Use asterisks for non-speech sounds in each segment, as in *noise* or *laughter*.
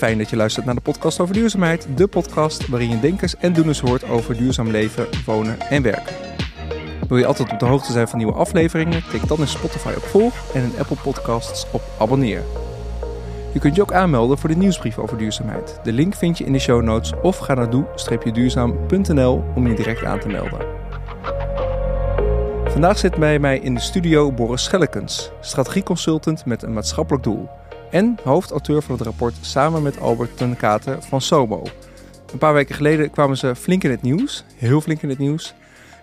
Fijn dat je luistert naar de podcast over duurzaamheid. De podcast waarin je denkers en doeners hoort over duurzaam leven, wonen en werken. Wil je altijd op de hoogte zijn van nieuwe afleveringen? Klik dan in Spotify op volg en in Apple Podcasts op abonneer. Je kunt je ook aanmelden voor de nieuwsbrief over duurzaamheid. De link vind je in de show notes of ga naar doe-duurzaam.nl om je direct aan te melden. Vandaag zit bij mij in de studio Boris Schellekens, strategieconsultant met een maatschappelijk doel. En hoofdauteur van het rapport samen met Albert ten Katen van SOMO. Een paar weken geleden kwamen ze flink in het nieuws, heel flink in het nieuws.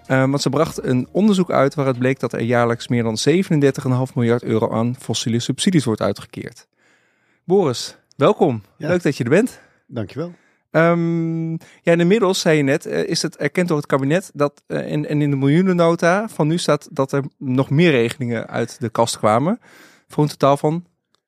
Uh, want ze bracht een onderzoek uit waaruit bleek dat er jaarlijks meer dan 37,5 miljard euro aan fossiele subsidies wordt uitgekeerd. Boris, welkom. Ja. Leuk dat je er bent. Dankjewel. Um, ja, en inmiddels, zei je net, uh, is het erkend door het kabinet dat, uh, en, en in de miljoenennota van nu staat dat er nog meer regelingen uit de kast kwamen. Voor een totaal van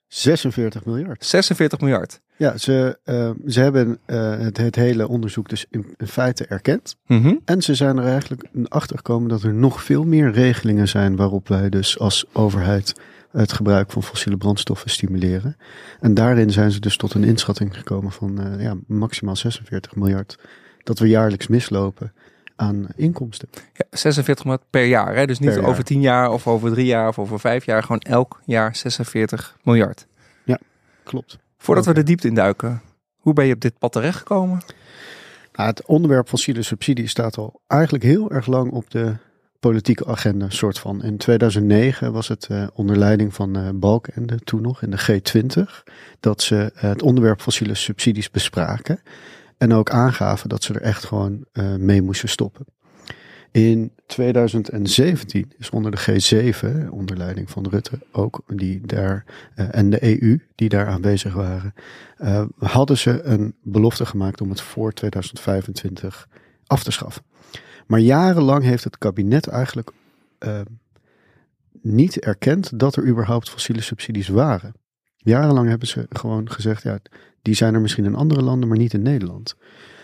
46 miljard. 46 miljard. Ja, ze, uh, ze hebben het, het, hele onderzoek dus in, in feite erkend. Mm -hmm. En ze zijn er eigenlijk achter gekomen dat er nog veel meer regelingen zijn waarop wij dus als overheid het gebruik van fossiele brandstoffen stimuleren. En daarin zijn ze dus tot een inschatting gekomen van uh, ja, maximaal 46 miljard dat we jaarlijks mislopen aan inkomsten. Ja, 46 miljard per jaar, hè? dus niet Per over jaar. 10 jaar of over 3 jaar of over 5 jaar, gewoon elk jaar 46 miljard. Klopt. Voordat we de diepte induiken, hoe ben je op dit pad terechtgekomen? Nou, het onderwerp fossiele subsidie staat al eigenlijk heel erg lang op de politieke agenda, soort van. In 2009 was het uh, onder leiding van uh, Balkenende, toen nog in de G20, dat ze uh, het onderwerp fossiele subsidies bespraken. En ook aangaven dat ze er echt gewoon uh, mee moesten stoppen. In 2017 is onder de G7, onder leiding van Rutte ook, die daar, uh, en de EU die daar aanwezig waren, uh, hadden ze een belofte gemaakt om het voor 2025 af te schaffen. Maar jarenlang heeft het kabinet eigenlijk niet erkend dat er überhaupt fossiele subsidies waren. Jarenlang hebben ze gewoon gezegd, ja, die zijn er misschien in andere landen, maar niet in Nederland.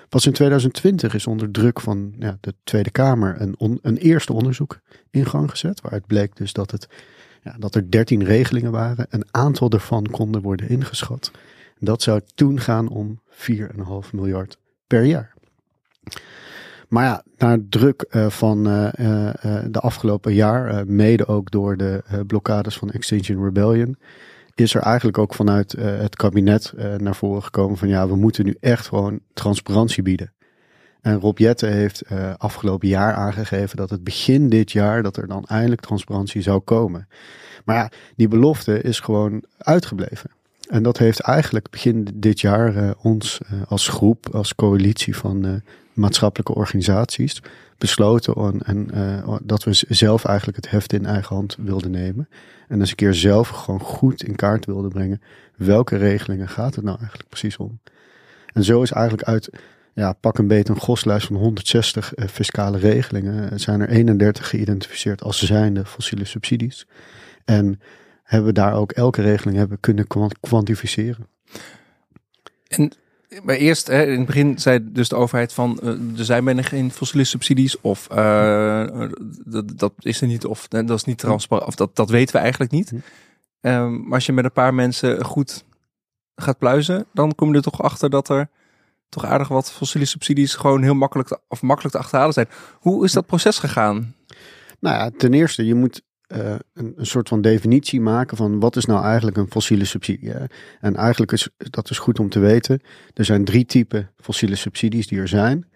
Pas in 2020 is onder druk van ja, de Tweede Kamer een, een eerste onderzoek in gang gezet. Waaruit bleek dus dat, het, ja, dat er 13 regelingen waren. Een aantal daarvan konden worden ingeschat. Dat zou toen gaan om 4,5 miljard per jaar. Maar ja, naar druk uh, van uh, uh, de afgelopen jaar, mede ook door de blokkades van Extinction Rebellion, is er eigenlijk ook vanuit het kabinet naar voren gekomen van ja, we moeten nu echt gewoon transparantie bieden. En Rob Jette heeft afgelopen jaar aangegeven dat het begin dit jaar dat er dan eindelijk transparantie zou komen. Maar ja, die belofte is gewoon uitgebleven. En dat heeft eigenlijk begin dit jaar ons als groep, als coalitie van maatschappelijke organisaties besloten on, en, uh, dat we zelf eigenlijk het heft in eigen hand wilden nemen. En eens een keer zelf gewoon goed in kaart wilden brengen. Welke regelingen gaat het nou eigenlijk precies om? En zo is eigenlijk uit, ja, pak een beet een goslijst van 160 uh, fiscale regelingen. zijn er 31 geïdentificeerd als zijnde fossiele subsidies. En hebben we daar ook elke regeling hebben kunnen kwantificeren. En maar eerst, hè, in het begin zei dus de overheid van uh, er zijn bijna geen fossiele subsidies of uh, dat, dat is er niet of dat is niet transparant of dat, dat weten we eigenlijk niet. Um, maar als je met een paar mensen goed gaat pluizen, dan kom je er toch achter dat er toch aardig wat fossiele subsidies gewoon heel makkelijk te, of makkelijk te achterhalen zijn. Hoe is dat proces gegaan? Nou ja, ten eerste, je moet uh, een, een, soort van definitie maken van wat is nou eigenlijk een fossiele subsidie. En eigenlijk is dat is goed om te weten. Er zijn drie typen fossiele subsidies die er zijn.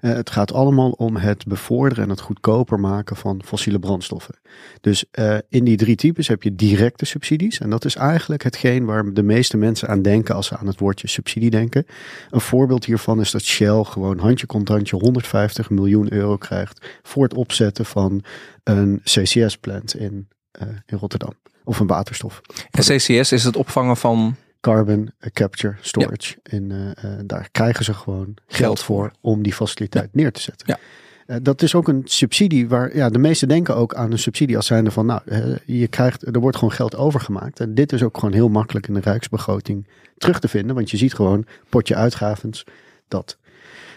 Uh, het gaat allemaal om het bevorderen en het goedkoper maken van fossiele brandstoffen. Dus uh, in die drie types heb je directe subsidies. En dat is eigenlijk hetgeen waar de meeste mensen aan denken als ze aan het woordje subsidie denken. Een voorbeeld hiervan is dat Shell gewoon handje contantje 150 miljoen euro krijgt voor het opzetten van een CCS-plant in, uh, in Rotterdam. Of een waterstof. En CCS is het opvangen van carbon capture storage. Ja. En uh, uh, daar krijgen ze gewoon geld, voor om die faciliteit ja. neer te zetten. Ja. Uh, dat is ook een subsidie waar ja, de meesten denken ook aan een subsidie als zijnde van nou, je krijgt, er wordt gewoon geld overgemaakt. En dit is ook gewoon heel makkelijk in de rijksbegroting terug te vinden, want je ziet gewoon potje uitgavens dat.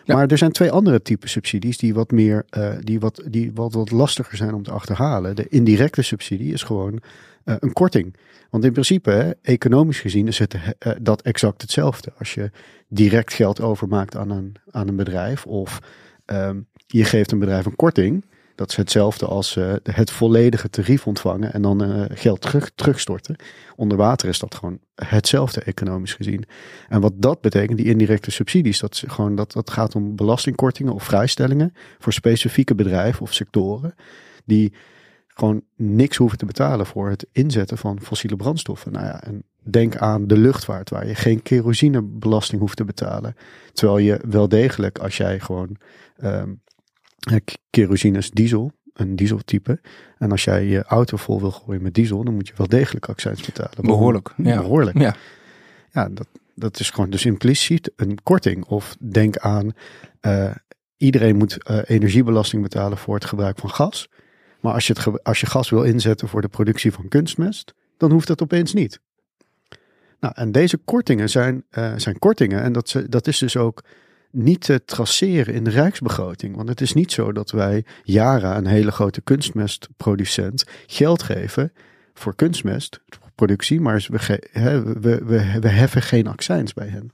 Maar er zijn twee andere typen subsidies die wat meer, eh, die wat, die wat, wat lastiger zijn om te achterhalen. De indirecte subsidie is gewoon eh, een korting. Want in principe, economisch gezien, is het eh, dat exact hetzelfde. Als je direct geld overmaakt aan een, aan een bedrijf of ehm, je geeft een bedrijf een korting. Dat is hetzelfde als eh, het volledige tarief ontvangen en dan eh, geld terug, terugstorten. Onder water is dat gewoon hetzelfde economisch gezien. En wat dat betekent, die indirecte subsidies, dat, is gewoon, dat, dat gaat om belastingkortingen of vrijstellingen voor specifieke bedrijven of sectoren. Die gewoon niks hoeven te betalen voor het inzetten van fossiele brandstoffen. Nou ja, en denk aan de luchtvaart, waar je geen kerosinebelasting hoeft te betalen. Terwijl je wel degelijk, als jij gewoon ehm, eh, kerosine is diesel, een dieseltype. En als jij je auto vol wil gooien met diesel, dan moet je wel degelijk accijns betalen. Behoorlijk, ja. Behoorlijk. Ja. Ja, dat, dat is gewoon dus impliciet een korting. Of denk aan, eh, iedereen moet eh, energiebelasting betalen voor het gebruik van gas. Maar als je, het, als je gas wil inzetten voor de productie van kunstmest, dan hoeft dat opeens niet. Nou, en deze kortingen zijn, eh, zijn kortingen. En dat, ze- dat is dus ook niet te traceren in de rijksbegroting. Want het is niet zo dat wij Yara, een hele grote kunstmestproducent, geld geven voor kunstmestproductie, maar we, hè, we, we, we heffen geen accijns bij hen.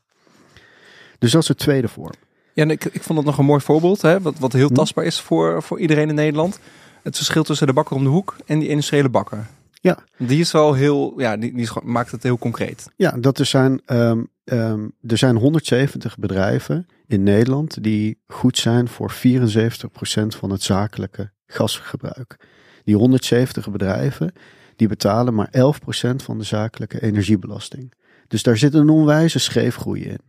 Dus dat is het tweede vorm. Ja, en ik, ik vond dat nog een mooi voorbeeld, hè, wat, wat heel Hm. tastbaar is voor, voor iedereen in Nederland. Het verschil tussen de bakker om de hoek en die industriële bakker. Ja. Die is wel heel, ja, die, die is gewoon- maakt het heel concreet. Ja, dat er zijn, ehm, ehm, er zijn 170 bedrijven in Nederland die goed zijn voor 74% van het zakelijke gasgebruik. Die 170 bedrijven die betalen maar 11% van de zakelijke energiebelasting. Dus daar zit een onwijze scheefgroei in.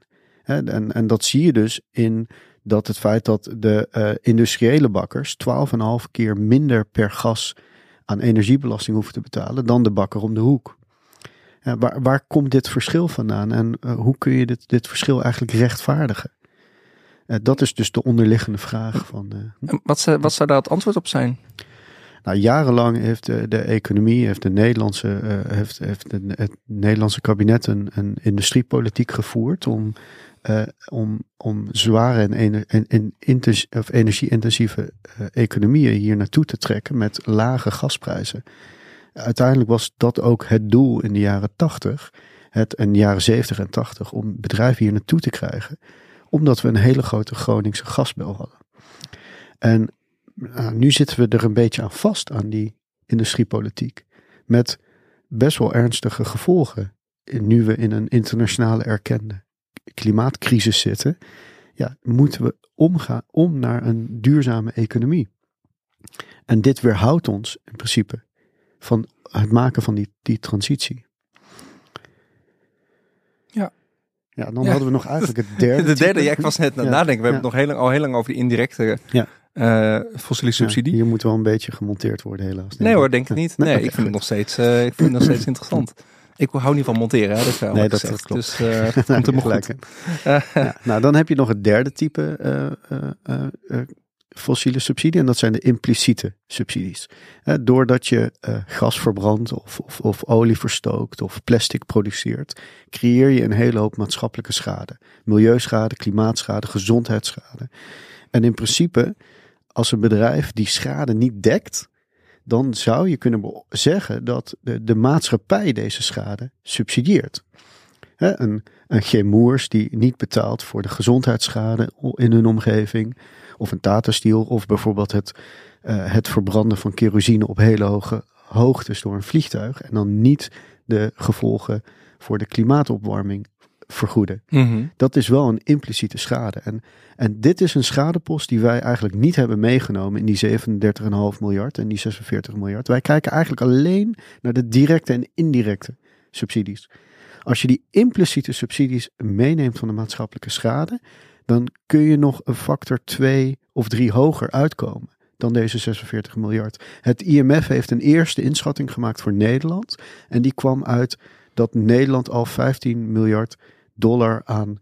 En, en dat zie je dus in dat het feit dat de eh, industriële bakkers 12,5 keer minder per gas aan energiebelasting hoeven te betalen dan de bakker om de hoek. Ja, waar, waar komt dit verschil vandaan en eh, hoe kun je dit, dit verschil eigenlijk rechtvaardigen? Eh, dat is dus de onderliggende vraag van. eh, En wat, zou- wat zou daar het antwoord op zijn? nou, jarenlang heeft de, de economie, heeft, de Nederlandse, eh, heeft, heeft de- het Nederlandse kabinet een, een industriepolitiek gevoerd om, eh, om, om zware en, ener- en, en intens- of energie-intensieve eh, economieën hier naartoe te trekken met lage gasprijzen. Uiteindelijk was dat ook het doel in de jaren 80, het, en de jaren 70 en 80, om bedrijven hier naartoe te krijgen, omdat we een hele grote Groningse gasbel hadden. En nou, nu zitten we er een beetje aan vast aan die industriepolitiek. Met best wel ernstige gevolgen. Nu we in een internationale erkende klimaatcrisis zitten, ja, moeten we omgaan om naar een duurzame economie. En dit weerhoudt ons in principe van het maken van die, die transitie. Ja. Ja, dan Ja. hadden we nog *laughs* eigenlijk het derde. de derde, type. ja, ik was net aan het Ja, nadenken. We ja. hebben het nog heel lang, al heel lang over die indirecte Ja. eh, fossiele subsidie. Ja, hier moet wel een beetje gemonteerd worden, helaas. nee hoor, denk ik niet. Nee, ik vind het nog steeds, eh, ik vind het nog steeds interessant. Ik hou niet van monteren, hè, dat is wel Nee, dat- klopt. Dus eh, komt *laughs* goed. Ja, nou, dan heb je nog het derde type eh, eh, eh, eh, fossiele subsidie. En dat zijn de impliciete subsidies. Doordat je eh, gas verbrandt of, of, of olie verstookt of plastic produceert, creëer je een hele hoop maatschappelijke schade. Milieuschade, klimaatschade, gezondheidsschade. En in principe, als een bedrijf die schade niet dekt, dan zou je kunnen zeggen dat de, de maatschappij deze schade subsidieert. Een, een Chemours die niet betaalt voor de gezondheidsschade in hun omgeving. Of een Tata Steel. Of bijvoorbeeld het, eh, het verbranden van kerosine op hele hoge hoogtes door een vliegtuig. En dan niet de gevolgen voor de klimaatopwarming vergoeden. Mhm. Dat is wel een impliciete schade. En, en dit is een schadepost die wij eigenlijk niet hebben meegenomen in die 37,5 miljard en die 46 miljard. Wij kijken eigenlijk alleen naar de directe en indirecte subsidies. Als je die impliciete subsidies meeneemt van de maatschappelijke schade, dan kun je nog een factor 2 of 3 hoger uitkomen dan deze 46 miljard. Het IMF heeft een eerste inschatting gemaakt voor Nederland. En die kwam uit dat Nederland al 15 miljard dollar aan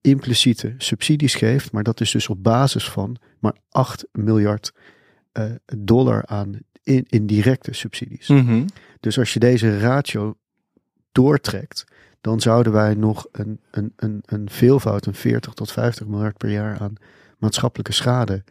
impliciete subsidies geeft. Maar dat is dus op basis van maar 8 miljard eh, dollar aan in, indirecte subsidies. Mhm. Dus als je deze ratio doortrekt, dan zouden wij nog een, een, een, een veelvoud, een 40 tot 50 miljard per jaar aan maatschappelijke schade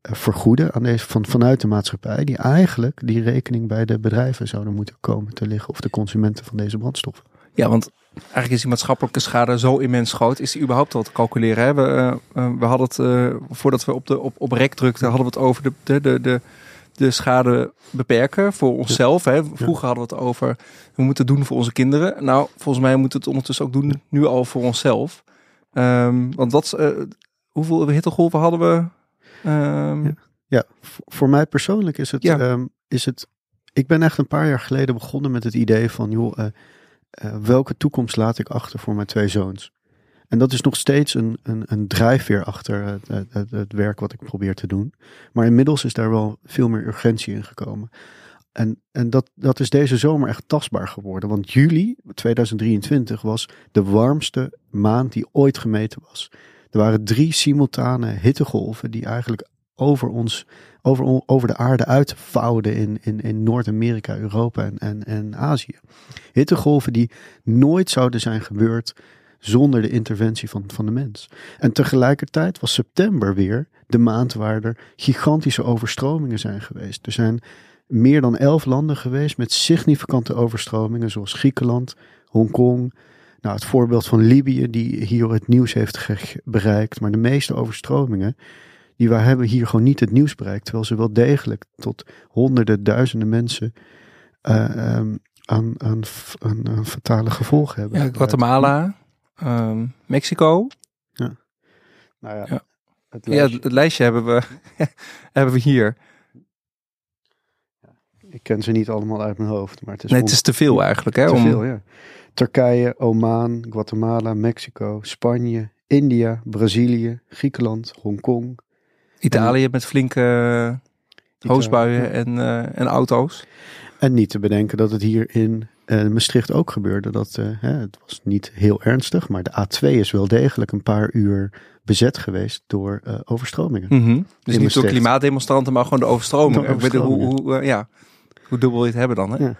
eh, vergoeden aan deze, van, vanuit de maatschappij, die eigenlijk die rekening bij de bedrijven zouden moeten komen te liggen of de consumenten van deze brandstoffen. Ja, want eigenlijk is die maatschappelijke schade zo immens groot. Is die überhaupt al te calculeren? We, eh, eh, we hadden het, voordat we op, de, op, op rek drukten, hadden we het over de, de, de, de schade beperken voor onszelf. Hè? Vroeger hadden we het over, we moeten het doen voor onze kinderen. Nou, volgens mij moeten we het ondertussen ook doen, nu al voor onszelf. Um, want wat, hoeveel hittegolven hadden we? Um... Ja. ja, voor mij persoonlijk is het, ja. um, is het, ik ben echt een paar jaar geleden begonnen met het idee van, joh, uh, welke toekomst laat ik achter voor mijn twee zoons? En dat is nog steeds een, een, een drijfveer achter het, het, het, werk wat ik probeer te doen. Maar inmiddels is daar wel veel meer urgentie in gekomen. En, en dat, dat is deze zomer echt tastbaar geworden. Want juli 2023 was de warmste maand die ooit gemeten was. Er waren drie simultane hittegolven die eigenlijk over ons, over, over de aarde uitvouwden in, in, in Noord-Amerika, Europa en, en, en Azië. Hittegolven die nooit zouden zijn gebeurd zonder de interventie van, van de mens. En tegelijkertijd was september weer de maand waar er gigantische overstromingen zijn geweest. Er zijn meer dan elf landen geweest met significante overstromingen, zoals Griekenland, Hongkong. Nou, het voorbeeld van Libië, die hier het nieuws heeft bereikt. Maar de meeste overstromingen die wij hebben hier gewoon niet het nieuws bereikt. Terwijl ze wel degelijk tot honderden, duizenden mensen uh, um, aan, aan, aan, fatale gevolgen hebben. Ja, Guatemala, um, Mexico. Ja. Nou ja, ja. Het, lijstje... ja, het lijstje hebben we, *laughs* hebben we hier. Ik ken ze niet allemaal uit mijn hoofd. Maar het is nee, het is te veel eigenlijk. Hè, te om... veel, ja. Turkije, Oman, Guatemala, Mexico, Spanje, India, Brazilië, Griekenland, Hongkong, Italië met flinke hoosbuien en, uh, en auto's. En niet te bedenken dat het hier in uh, Maastricht ook gebeurde. Dat, hè, het was niet heel ernstig, maar de A2 is wel degelijk een paar uur bezet geweest door overstromingen. Mm -hmm. Dus niet door klimaatdemonstranten, maar gewoon de overstromingen. Overstromingen. Hoe, hoe, ja, hoe dubbel je het hebben dan? Hè? Ja.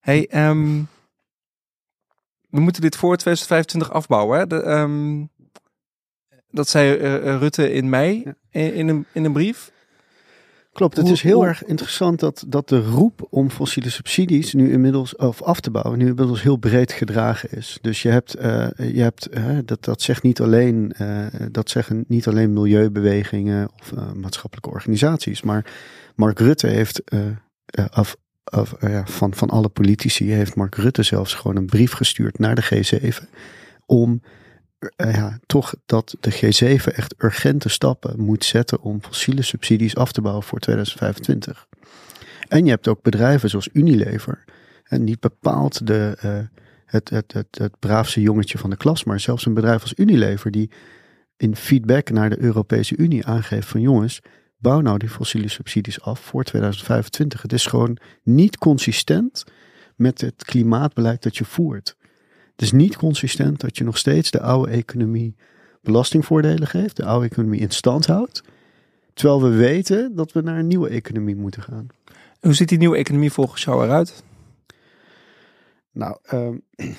Hey, um, we moeten dit voor 2025 afbouwen. Hè? De, um, dat zei Rutte in mei in, in, een, in een brief. Klopt, het is heel erg interessant dat, dat de roep om fossiele subsidies nu inmiddels, of af te bouwen, nu inmiddels heel breed gedragen is. Dus je hebt, uh, je hebt uh, dat, dat zegt niet alleen, uh, dat zeggen niet alleen milieubewegingen of maatschappelijke organisaties, maar Mark Rutte heeft af, af, van, van alle politici, heeft Mark Rutte zelfs gewoon een brief gestuurd naar de G7 om eh, ja, toch dat de G7 echt urgente stappen moet zetten om fossiele subsidies af te bouwen voor 2025. En je hebt ook bedrijven zoals Unilever, en niet bepaald de, uh, het, het, het, het braafste jongetje van de klas, maar zelfs een bedrijf als Unilever die in feedback naar de Europese Unie aangeeft van jongens, bouw nou die fossiele subsidies af voor 2025. Het is gewoon niet consistent met het klimaatbeleid dat je voert. Het is niet consistent dat je nog steeds de oude economie belastingvoordelen geeft, de oude economie in stand houdt. Terwijl we weten dat we naar een nieuwe economie moeten gaan. Hoe ziet die nieuwe economie volgens jou eruit? Nou, uh, *clears throat*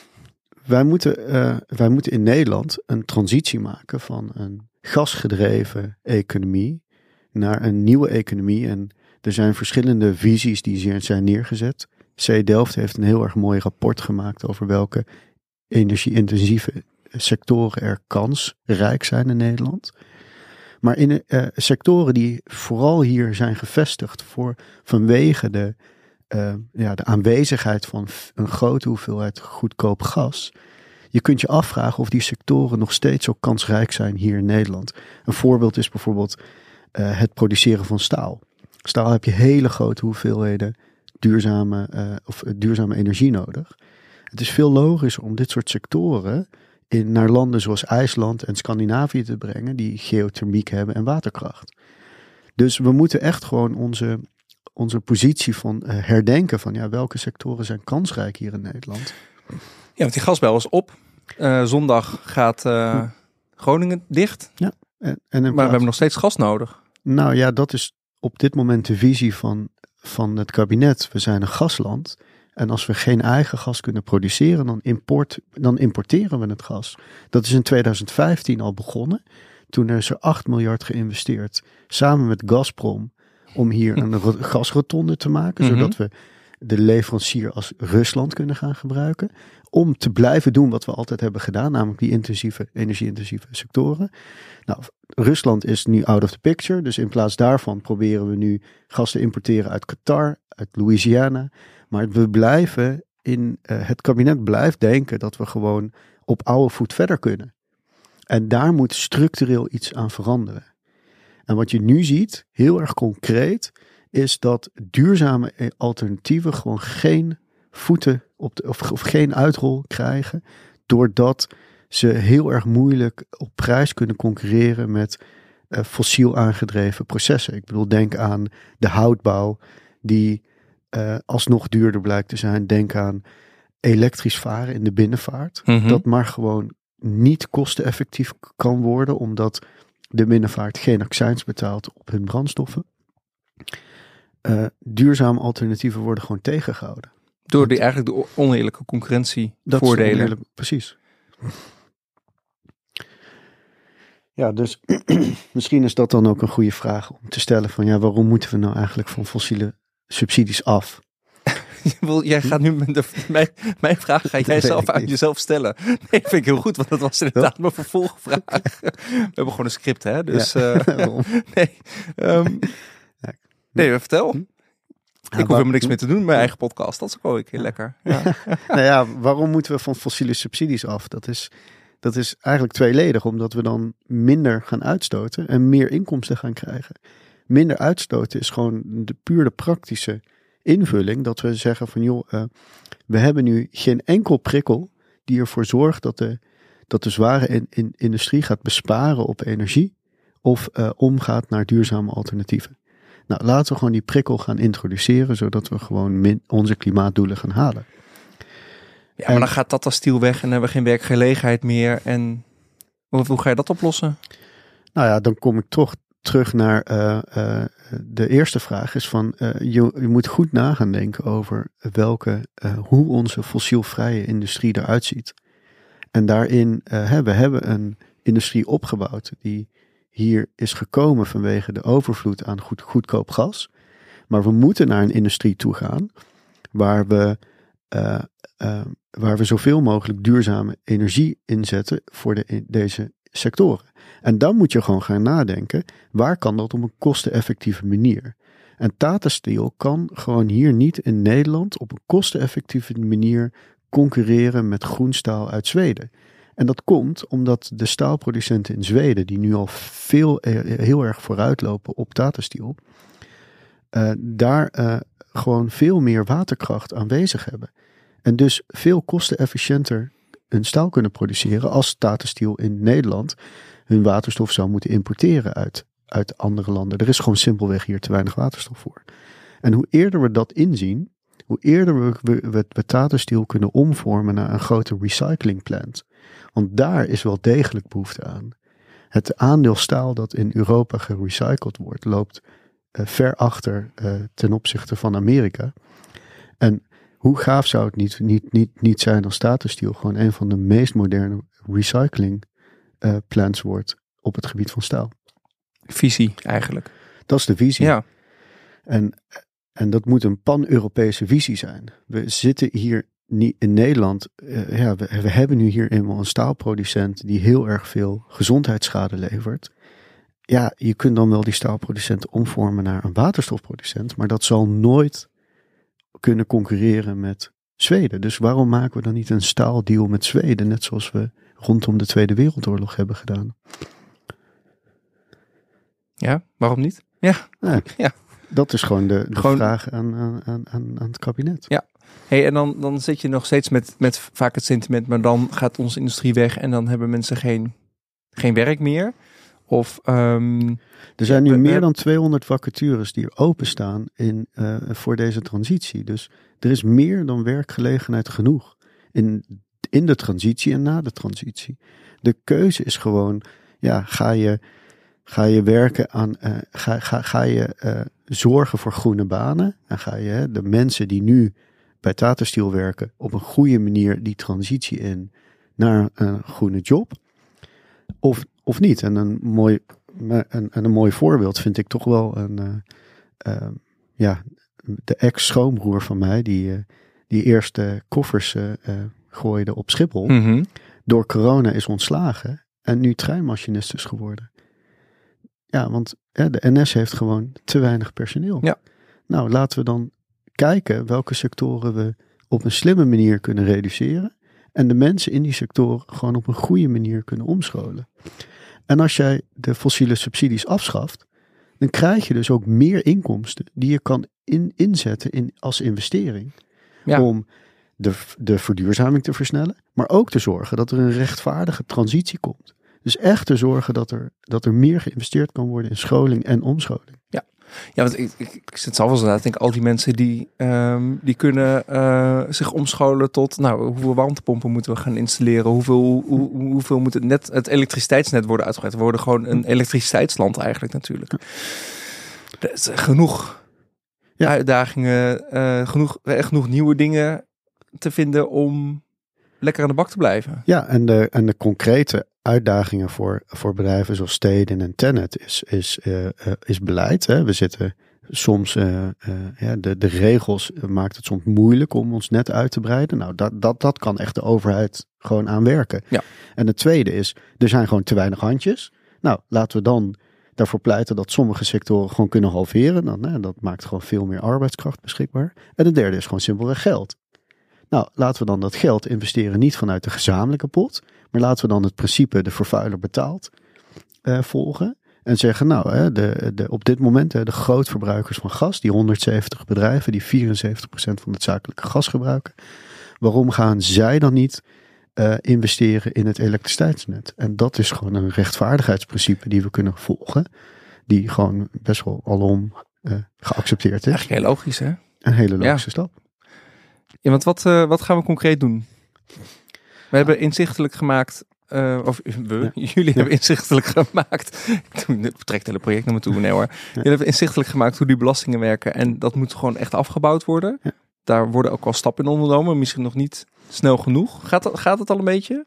wij, moeten, uh, wij moeten in Nederland een transitie maken van een gasgedreven economie naar een nieuwe economie. En er zijn verschillende visies die zijn neergezet. C. Delft heeft een heel erg mooi rapport gemaakt over welke energie-intensieve sectoren er kansrijk zijn in Nederland. Maar in uh, sectoren die vooral hier zijn gevestigd voor, vanwege de, uh, ja, de aanwezigheid van een grote hoeveelheid goedkoop gas. Je kunt je afvragen of die sectoren nog steeds zo kansrijk zijn hier in Nederland. Een voorbeeld is bijvoorbeeld uh, het produceren van staal. Staal heb je hele grote hoeveelheden duurzame, of duurzame energie nodig. Het is veel logischer om dit soort sectoren in, naar landen zoals IJsland en Scandinavië te brengen, die geothermiek hebben en waterkracht. Dus we moeten echt gewoon onze, onze positie van uh, herdenken van ja, welke sectoren zijn kansrijk hier in Nederland. Ja, want die gasbel is op. Uh, zondag gaat uh, Groningen dicht. Ja. En, en maar we hebben nog steeds gas nodig. Nou ja, dat is op dit moment de visie van, van het kabinet. We zijn een gasland. En als we geen eigen gas kunnen produceren, dan, import, dan importeren we het gas. Dat is in 2015 al begonnen. Toen is er 8 miljard geïnvesteerd, samen met Gazprom, om hier een *laughs* ro- gasrotonde te maken, Mhm. zodat we de leverancier als Rusland kunnen gaan gebruiken. Om te blijven doen wat we altijd hebben gedaan, namelijk die intensieve, energie-intensieve sectoren. Nou, Rusland is nu out of the picture, dus in plaats daarvan proberen we nu gas te importeren uit Qatar, uit Louisiana. Maar we blijven in, eh, het kabinet blijft denken dat we gewoon op oude voet verder kunnen. En daar moet structureel iets aan veranderen. En wat je nu ziet, heel erg concreet, is dat duurzame eh, alternatieven gewoon geen voeten op de, of, of geen uitrol krijgen, doordat ze heel erg moeilijk op prijs kunnen concurreren met eh, fossiel aangedreven processen. Ik bedoel, denk aan de houtbouw, die eh, alsnog duurder blijkt te zijn. Denk aan elektrisch varen in de binnenvaart. Mhm. Dat maar gewoon niet kosteneffectief kan worden, omdat de binnenvaart geen accijns betaalt op hun brandstoffen. Eh, duurzame alternatieven worden gewoon tegengehouden. Door die eigenlijk de oneerlijke concurrentievoordelen. oneerlijk- Precies. Ja, dus *clears throat* misschien is dat dan ook een goede vraag om te stellen van ja, waarom moeten we nou eigenlijk van fossiele subsidies af? *laughs* Jij gaat nu met de, mijn, mijn vraag ga *laughs* jij zelf niet. jezelf stellen. *laughs* Nee, vind ik heel goed, want dat was inderdaad mijn vervolgvraag. We hebben gewoon een script, hè? Dus Ja. eh, nee. Ja. nee, vertel. Ik hoef helemaal niks meer te doen, mijn eigen podcast. Dat is ook wel een keer lekker. Ja. *laughs* nou ja, waarom moeten we van fossiele subsidies af? Dat is, dat is eigenlijk tweeledig, omdat we dan minder gaan uitstoten en meer inkomsten gaan krijgen. Minder uitstoten is gewoon de puur de praktische invulling dat we zeggen van joh, eh, we hebben nu geen enkel prikkel die ervoor zorgt dat de, dat de zware in, in- industrie gaat besparen op energie of eh, omgaat naar duurzame alternatieven. Nou, laten we gewoon die prikkel gaan introduceren, zodat we gewoon min, onze klimaatdoelen gaan halen. ja, maar dan gaat Tata Steel weg en hebben we geen werkgelegenheid meer. En hoe, hoe ga je dat oplossen? Nou ja, dan kom ik toch terug naar eh, eh, de eerste vraag. Is van, eh, je, je moet goed na gaan denken over welke, hoe onze fossielvrije industrie eruit ziet. En daarin hè, we hebben een industrie opgebouwd die hier is gekomen vanwege de overvloed aan goed, goedkoop gas. Maar we moeten naar een industrie toe gaan waar we, uh, uh, waar we zoveel mogelijk duurzame energie inzetten voor de, deze sectoren. En dan moet je gewoon gaan nadenken, waar kan dat op een kosteneffectieve manier? En Tata Steel kan gewoon hier niet in Nederland op een kosteneffectieve manier concurreren met groenstaal uit Zweden. En dat komt omdat de staalproducenten in Zweden, die nu al veel, heel erg vooruitlopen op Tata uh, daar uh, gewoon veel meer waterkracht aanwezig hebben. En dus veel kostenefficiënter hun staal kunnen produceren als Tata in Nederland hun waterstof zou moeten importeren uit, uit andere landen. Er is gewoon simpelweg hier te weinig waterstof voor. En hoe eerder we dat inzien, hoe eerder we, we, we, we Tata Steel kunnen omvormen naar een grote recyclingplant. Want daar is wel degelijk behoefte aan. Het aandeel staal dat in Europa gerecycled wordt, loopt uh, ver achter uh, ten opzichte van Amerika. En hoe gaaf zou het niet, niet, niet, niet zijn als Tata Steel gewoon een van de meest moderne recycling uh, plants wordt op het gebied van staal. Visie eigenlijk. Dat is de visie. Ja. En, en dat moet een pan-Europese visie zijn. We zitten hier niet in Nederland. Uh, ja, we, we hebben nu hier eenmaal een staalproducent die heel erg veel gezondheidsschade levert. Ja, je kunt dan wel die staalproducent omvormen naar een waterstofproducent, maar dat zal nooit kunnen concurreren met Zweden. Dus waarom maken we dan niet een staaldeal met Zweden, net zoals we rondom de Tweede Wereldoorlog hebben gedaan? Ja, waarom niet? Ja, ja. ja. Dat is gewoon de, de gewoon... vraag aan, aan, aan, aan het kabinet. Ja, hey, en dan, dan zit je nog steeds met, met vaak het sentiment, maar dan gaat onze industrie weg en dan hebben mensen geen, geen werk meer. Of, um, er zijn nu we, meer dan 200 vacatures die openstaan in, uh, voor deze transitie. Dus er is meer dan werkgelegenheid genoeg in, in de transitie en na de transitie. De keuze is gewoon, ja, ga je, ga je werken aan, uh, ga, ga, ga je uh, zorgen voor groene banen en ga je de mensen die nu bij Tata Steel werken op een goede manier die transitie in naar een groene job? Of, of niet? En een mooi, een, een mooi voorbeeld vind ik toch wel een, uh, uh, ja, de ex-schoonbroer van mij, die, uh, die eerste koffers gooide op Schiphol. Mhm. Door corona is ontslagen en nu treinmachinist is geworden. Ja, want de NS heeft gewoon te weinig personeel. Ja. Nou, laten we dan kijken welke sectoren we op een slimme manier kunnen reduceren. En de mensen in die sectoren gewoon op een goede manier kunnen omscholen. En als jij de fossiele subsidies afschaft, dan krijg je dus ook meer inkomsten die je kan in, inzetten in, als investering. Ja. Om de, de verduurzaming te versnellen, maar ook te zorgen dat er een rechtvaardige transitie komt. Dus echt te zorgen dat er, dat er meer geïnvesteerd kan worden in scholing en omscholing. Ja, want ik, ik, ik zit zelf te denken, al die mensen die, ehm, die kunnen eh, zich omscholen tot, nou, hoeveel warmtepompen moeten we gaan installeren? Hoeveel, hoe, hoeveel moet het net, het elektriciteitsnet worden uitgebreid? We worden gewoon een elektriciteitsland eigenlijk natuurlijk. Er is genoeg Ja. uitdagingen, eh, genoeg, genoeg nieuwe dingen te vinden om lekker aan de bak te blijven. Ja, en de, en de concrete uitdagingen voor, voor bedrijven zoals Steden en Tenet is, is, eh, eh, is beleid. Hè. We zitten soms, eh, ja, de, de regels maakt het soms moeilijk om ons net uit te breiden. Nou, dat, dat, dat kan echt de overheid gewoon aan werken. Ja. En het tweede is, er zijn gewoon te weinig handjes. Nou, laten we dan daarvoor pleiten dat sommige sectoren gewoon kunnen halveren. Dan, hè, dat maakt gewoon veel meer arbeidskracht beschikbaar. En het derde is gewoon simpelweg geld. Nou, laten we dan dat geld investeren niet vanuit de gezamenlijke pot, maar laten we dan het principe de vervuiler betaalt eh, volgen. En zeggen, nou, hè, de, de, op dit moment hè, de grootverbruikers van gas, die 170 bedrijven, die 74% van het zakelijke gas gebruiken. Waarom gaan zij dan niet eh, investeren in het elektriciteitsnet? En dat is gewoon een rechtvaardigheidsprincipe die we kunnen volgen. Die gewoon best wel alom eh, geaccepteerd is. Eigenlijk heel logisch, hè? Een hele Ja. logische stap. Ja, want wat, eh, wat gaan we concreet doen? We hebben inzichtelijk gemaakt, eh, of *laughs* we, jullie hebben inzichtelijk gemaakt. *laughs* Ik het hele project naar me toe, nee hoor. Jullie hebben inzichtelijk gemaakt hoe die belastingen werken en dat moet gewoon echt afgebouwd worden. Daar worden ook wel stappen in ondernomen, misschien nog niet snel genoeg. Gaat, dat, gaat het al een beetje?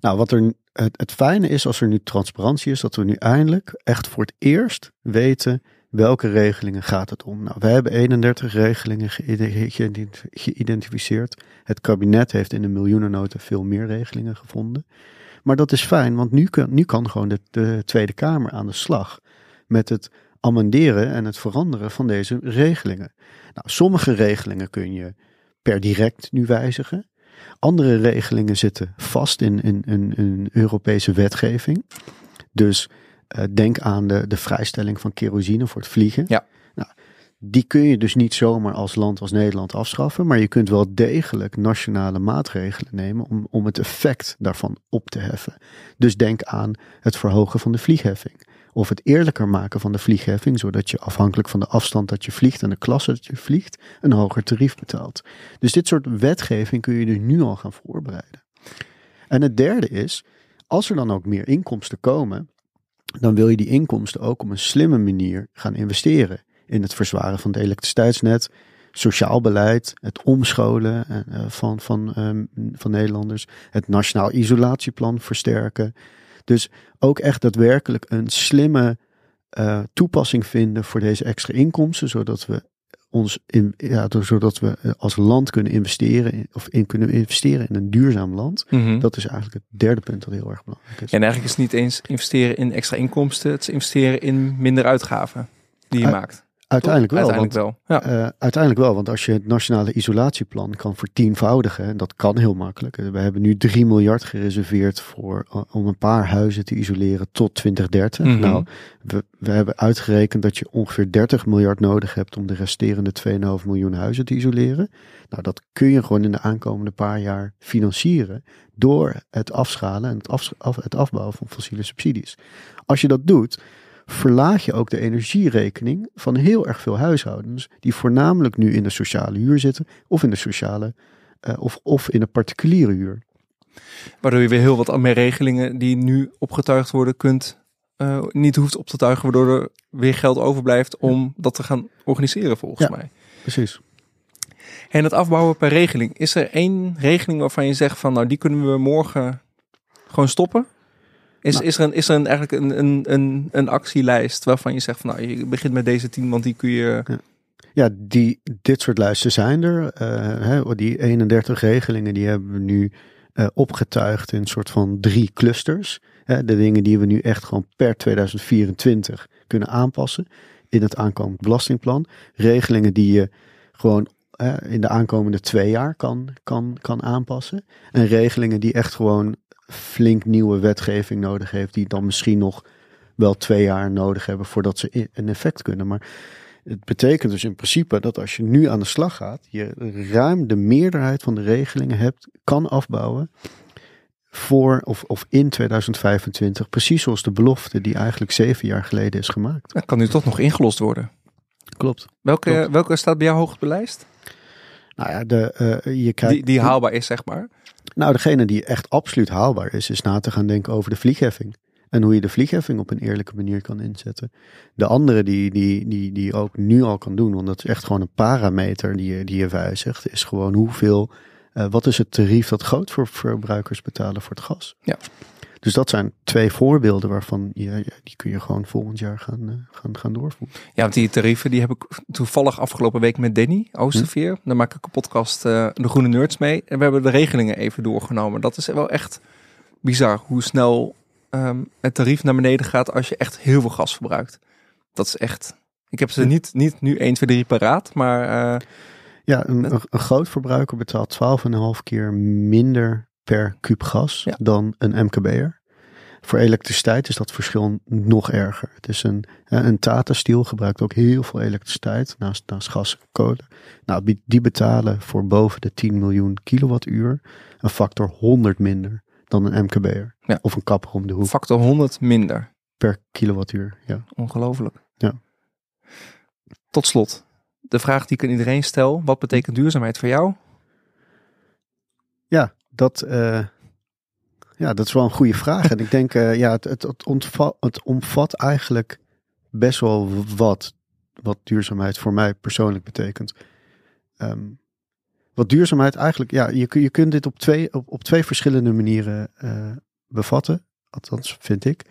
Nou, wat er, het, het fijne is als er nu transparantie is, dat we nu eindelijk echt voor het eerst weten welke regelingen gaat het om. Nou, wij hebben 31 regelingen geïde- geïdent- geïdentificeerd. Het kabinet heeft in de miljoenennota veel meer regelingen gevonden. Maar dat is fijn, want nu kan, nu kan gewoon de, de Tweede Kamer aan de slag met het amenderen en het veranderen van deze regelingen. Nou, sommige regelingen kun je per direct nu wijzigen. Andere regelingen zitten vast in, in Europese wetgeving. Dus eh, denk aan de, de vrijstelling van kerosine voor het vliegen. Ja. Nou, die kun je dus niet zomaar als land als Nederland afschaffen. Maar je kunt wel degelijk nationale maatregelen nemen om, om het effect daarvan op te heffen. Dus denk aan het verhogen van de vliegheffing. Of het eerlijker maken van de vliegheffing, zodat je afhankelijk van de afstand dat je vliegt en de klasse dat je vliegt, een hoger tarief betaalt. Dus dit soort wetgeving kun je dus nu al gaan voorbereiden. En het derde is, als er dan ook meer inkomsten komen, dan wil je die inkomsten ook op een slimme manier gaan investeren. In het verzwaren van het elektriciteitsnet, sociaal beleid, het omscholen eh, eh, van, van, ehm, van Nederlanders, het nationaal isolatieplan versterken. Dus ook echt daadwerkelijk een slimme eh, toepassing vinden voor deze extra inkomsten, zodat we ons in, ja, door- zodat we eh, als land kunnen investeren in- of in kunnen investeren in een duurzaam land. Dat is eigenlijk het derde punt dat heel erg belangrijk is. En eigenlijk is het niet eens investeren in extra inkomsten, het is investeren in minder uitgaven die je Uit- maakt. Uiteindelijk wel, Uiteindelijk want wel. Ja. Eh, uiteindelijk wel, want als je het nationale isolatieplan kan vertienvoudigen, en dat kan heel makkelijk. We hebben nu 3 miljard gereserveerd voor, eh, om een paar huizen te isoleren tot 2030. Mhm. Nou, we, we hebben uitgerekend dat je ongeveer 30 miljard nodig hebt om de resterende 2,5 miljoen huizen te isoleren. Nou, dat kun je gewoon in de aankomende paar jaar financieren door het afschalen en het, af, het afbouwen van fossiele subsidies. Als je dat doet, verlaag je ook de energierekening van heel erg veel huishoudens die voornamelijk nu in de sociale huur zitten of in de sociale eh, of, of in de particuliere huur. Waardoor je weer heel wat meer regelingen die nu opgetuigd worden kunt, eh, niet hoeft op te tuigen, waardoor er weer geld overblijft om dat te gaan organiseren volgens Ja. mij. Precies. En het afbouwen per regeling. Is er één regeling waarvan je zegt van nou die kunnen we morgen gewoon stoppen? Is, Nou. is er, een, is er een, eigenlijk een, een, een, een actielijst waarvan je zegt van nou je begint met deze tien, want die kun je... Ja, die, dit soort lijsten zijn er. Eh, hè, die 31 regelingen die hebben we nu eh, opgetuigd in een soort van drie clusters. Hè, de dingen die we nu echt gewoon per 2024 kunnen aanpassen in het aankomend belastingplan. Regelingen die je gewoon in de aankomende twee jaar kan, kan, kan aanpassen. En regelingen die echt gewoon flink nieuwe wetgeving nodig heeft, die dan misschien nog wel twee jaar nodig hebben voordat ze een effect kunnen. Maar het betekent dus in principe dat als je nu aan de slag gaat, je ruim de meerderheid van de regelingen hebt, kan afbouwen voor of, of in 2025, precies zoals de belofte die eigenlijk zeven jaar geleden is gemaakt. Dat kan nu toch nog ingelost worden. Klopt. Welke, Klopt. welke staat bij jou hoog op de lijst? Nou ja, de, eh, je kijkt, Die, die haalbaar is zeg maar. Nou, degene die echt absoluut haalbaar is, is na te gaan denken over de vliegheffing. En hoe je de vliegheffing op een eerlijke manier kan inzetten. De andere die, die, die, die ook nu al kan doen, want dat is echt gewoon een parameter die je, die je wijzigt, is gewoon hoeveel, eh, wat is het tarief dat grootverbruikers betalen voor het gas. Ja. Dus dat zijn twee voorbeelden waarvan je, ja, die kun je gewoon volgend jaar gaan, eh, gaan, gaan doorvoeren. Ja, want die tarieven die heb ik toevallig afgelopen week met Danny Oosterveer. Daar maak ik een podcast eh, De Groene Nerds mee. En we hebben de regelingen even doorgenomen. Dat is wel echt bizar hoe snel ehm, het tarief naar beneden gaat als je echt heel veel gas verbruikt. Dat is echt... Ik heb ze niet, niet nu 1, 2, 3 paraat, maar eh, Ja, een, een, een groot verbruiker betaalt 12,5 keer minder per kuub gas Ja. dan een MKB'er. Voor elektriciteit is dat verschil nog erger. Het is een, een Tata Steel gebruikt ook heel veel elektriciteit naast, naast gas en kolen. Nou, die- die betalen voor boven de 10 miljoen kilowattuur een factor 100 minder dan een MKB'er. Ja. Of een kapper om de hoek factor 100 minder. per kilowattuur. Ja. Ongelooflijk. Ja. Tot slot, de vraag die ik aan iedereen stel. Wat betekent duurzaamheid voor jou? Ja, dat, eh, ja, dat is wel een goede vraag. En ik denk, eh, ja, het, het, het, omvat eigenlijk best wel wat, wat duurzaamheid voor mij persoonlijk betekent. Ehm, wat duurzaamheid eigenlijk, ja, je, je kunt dit op twee, op, op twee verschillende manieren eh, bevatten. Althans, vind ik.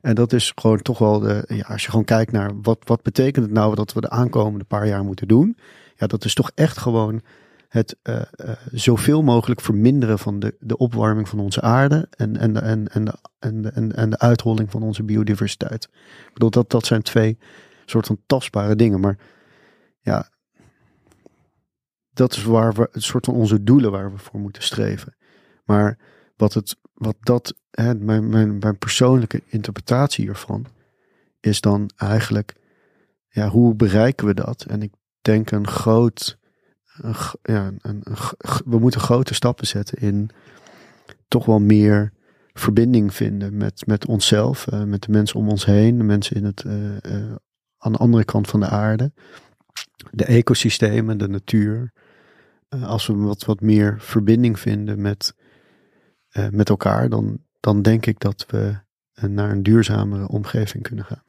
En dat is gewoon toch wel, de, ja, als je gewoon kijkt naar wat, wat betekent het nou dat we de aankomende paar jaar moeten doen. Ja, dat is toch echt gewoon het eh, eh, zoveel mogelijk verminderen van de, de opwarming van onze aarde en, en, de, en, en, en, en, en de uitholling van onze biodiversiteit. Ik bedoel, dat, dat zijn twee soort van tastbare dingen. Maar ja, dat is waar we, het soort van onze doelen waar we voor moeten streven. Maar wat, het, wat dat, hè, mijn, mijn, mijn persoonlijke interpretatie hiervan, is dan eigenlijk, ja, hoe bereiken we dat? En ik denk een groot, ja, we moeten grote stappen zetten in toch wel meer verbinding vinden met, met onszelf, eh, met de mensen om ons heen, de mensen in het, eh, eh, aan de andere kant van de aarde, de ecosystemen, de natuur. Als we wat, wat meer verbinding vinden met, met elkaar, dan, dan denk ik dat we naar een duurzamere omgeving kunnen gaan.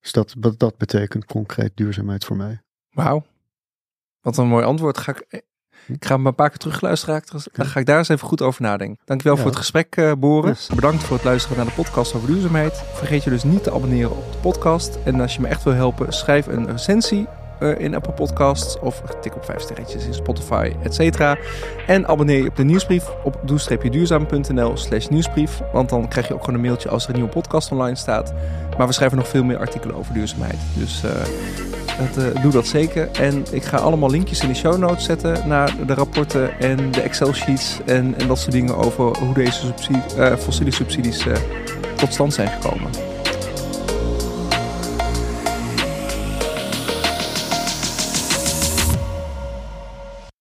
Dus dat, wat dat betekent concreet duurzaamheid voor mij. Wauw. Wat een mooi antwoord. Ga ik, ik ga hem een paar keer terugluisteren. Dan ga ik daar eens even goed over nadenken. Dankjewel Ja. voor het gesprek, eh, Boris. Bedankt voor het luisteren naar de podcast over duurzaamheid. Vergeet je dus niet te abonneren op de podcast. En als je me echt wil helpen, schrijf een recensie eh, in Apple Podcasts. Of tik op vijf sterretjes in Spotify, et cetera. En abonneer je op de nieuwsbrief op doe-duurzaam.nl slash nieuwsbrief. Want dan krijg je ook gewoon een mailtje als er een nieuwe podcast online staat. Maar we schrijven nog veel meer artikelen over duurzaamheid. Dus... eh, dat, eh, doe dat zeker. En ik ga allemaal linkjes in de show notes zetten naar de rapporten en de Excel sheets en, en dat soort dingen over hoe deze subsidie, eh, fossiele subsidies eh, tot stand zijn gekomen.